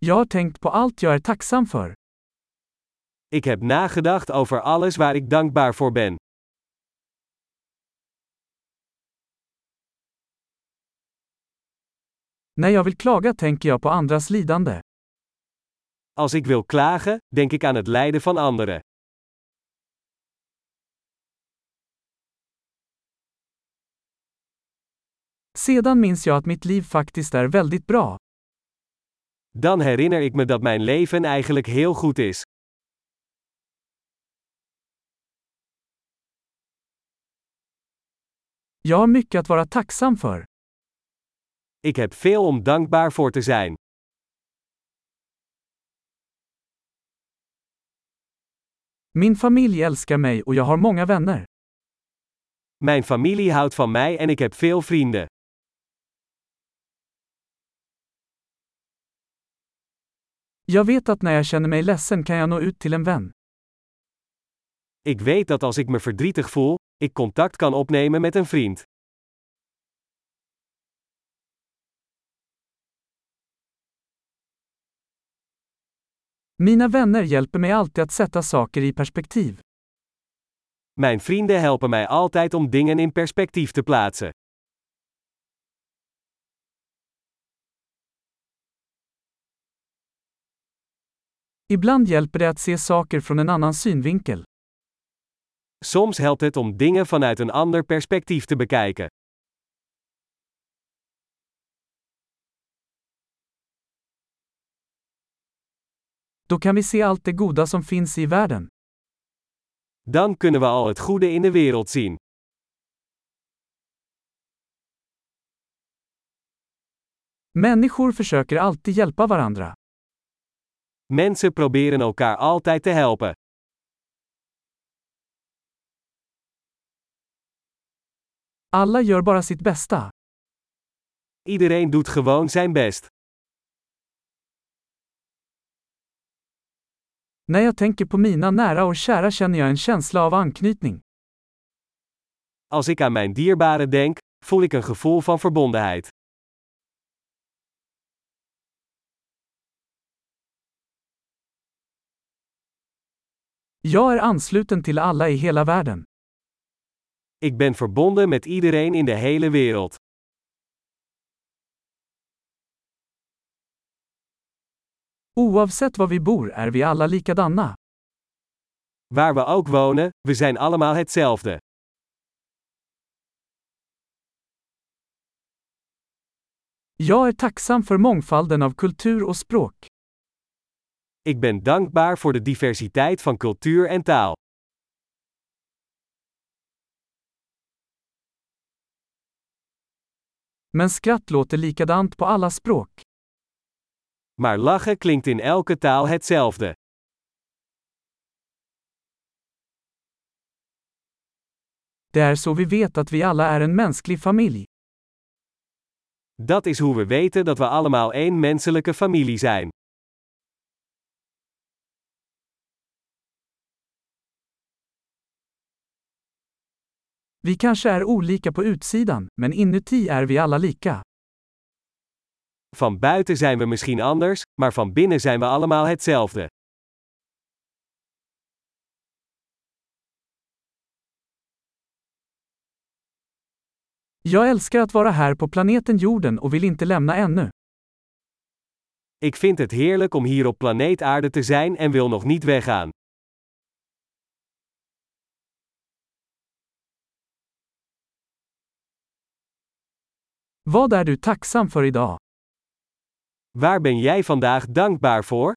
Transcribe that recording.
Jag har tänkt på allt jag är tacksam för. Ik heb nagedacht over alles waar ik dankbaar voor ben. När jag vill klaga tänker jag på andras lidande. Als ik wil klagen, denk ik aan het lijden van anderen. Sedan minns jag att mitt liv faktiskt är väldigt bra. Dan herinner ik me dat mijn leven eigenlijk heel goed is. Jag har mycket att vara tacksam för. Ik heb veel om dankbaar voor te zijn. Min familj älskar mig och jag har många vänner. Mijn familie houdt van mij en ik heb veel vrienden. Jag vet att när jag känner mig ledsen kan jag nå ut till en vän. Ik weet dat als ik me verdrietig voel, ik contact kan opnemen met een vriend. Mina vänner hjälper mig alltid att sätta saker i perspektiv. Mijn vrienden helpen mij altijd om dingen in perspectief te plaatsen. Ibland hjälper det att se saker från en annan synvinkel. Soms helpt het om dingen vanuit een ander perspectief te bekijken. Då kan vi se allt det goda som finns i världen. Dan kunnen we al het goede in de wereld zien. Människor försöker alltid hjälpa varandra. Mensen proberen elkaar altijd te helpen. Alla gör bara sitt bästa. Iedereen doet gewoon zijn best. När jag tänker på mina nära och kära känner jag en känsla av anknytning. Als ik aan mijn dierbaren denk, voel ik een gevoel van verbondenheid. Jag är ansluten till alla i hela världen. Ik ben verbonden met iedereen in de hele wereld. Oavsett var vi bor är vi alla likadana. Waar we ook wonen, we zijn allemaal hetzelfde. Jag är tacksam för mångfalden av kultur och språk. Ik ben dankbaar voor de diversiteit van cultuur en taal. Men skratt låter likadant på alla språk. Maar lachen klinkt in elke taal hetzelfde. Det är så vi vet att vi alla är en mänsklig familj. Dat is hoe we weten dat we allemaal één menselijke familie zijn. Vi kanske är olika på utsidan, men inuti är vi alla lika. Van buiten zijn we misschien anders, maar van binnen zijn we allemaal hetzelfde. Jag älskar att vara här på planeten jorden och vill inte lämna ännu. Ik vind het heerlijk om hier op planeet Aarde te zijn en wil nog niet weggaan. Vad är du tacksam för idag? Waar ben jij vandaag dankbaar voor?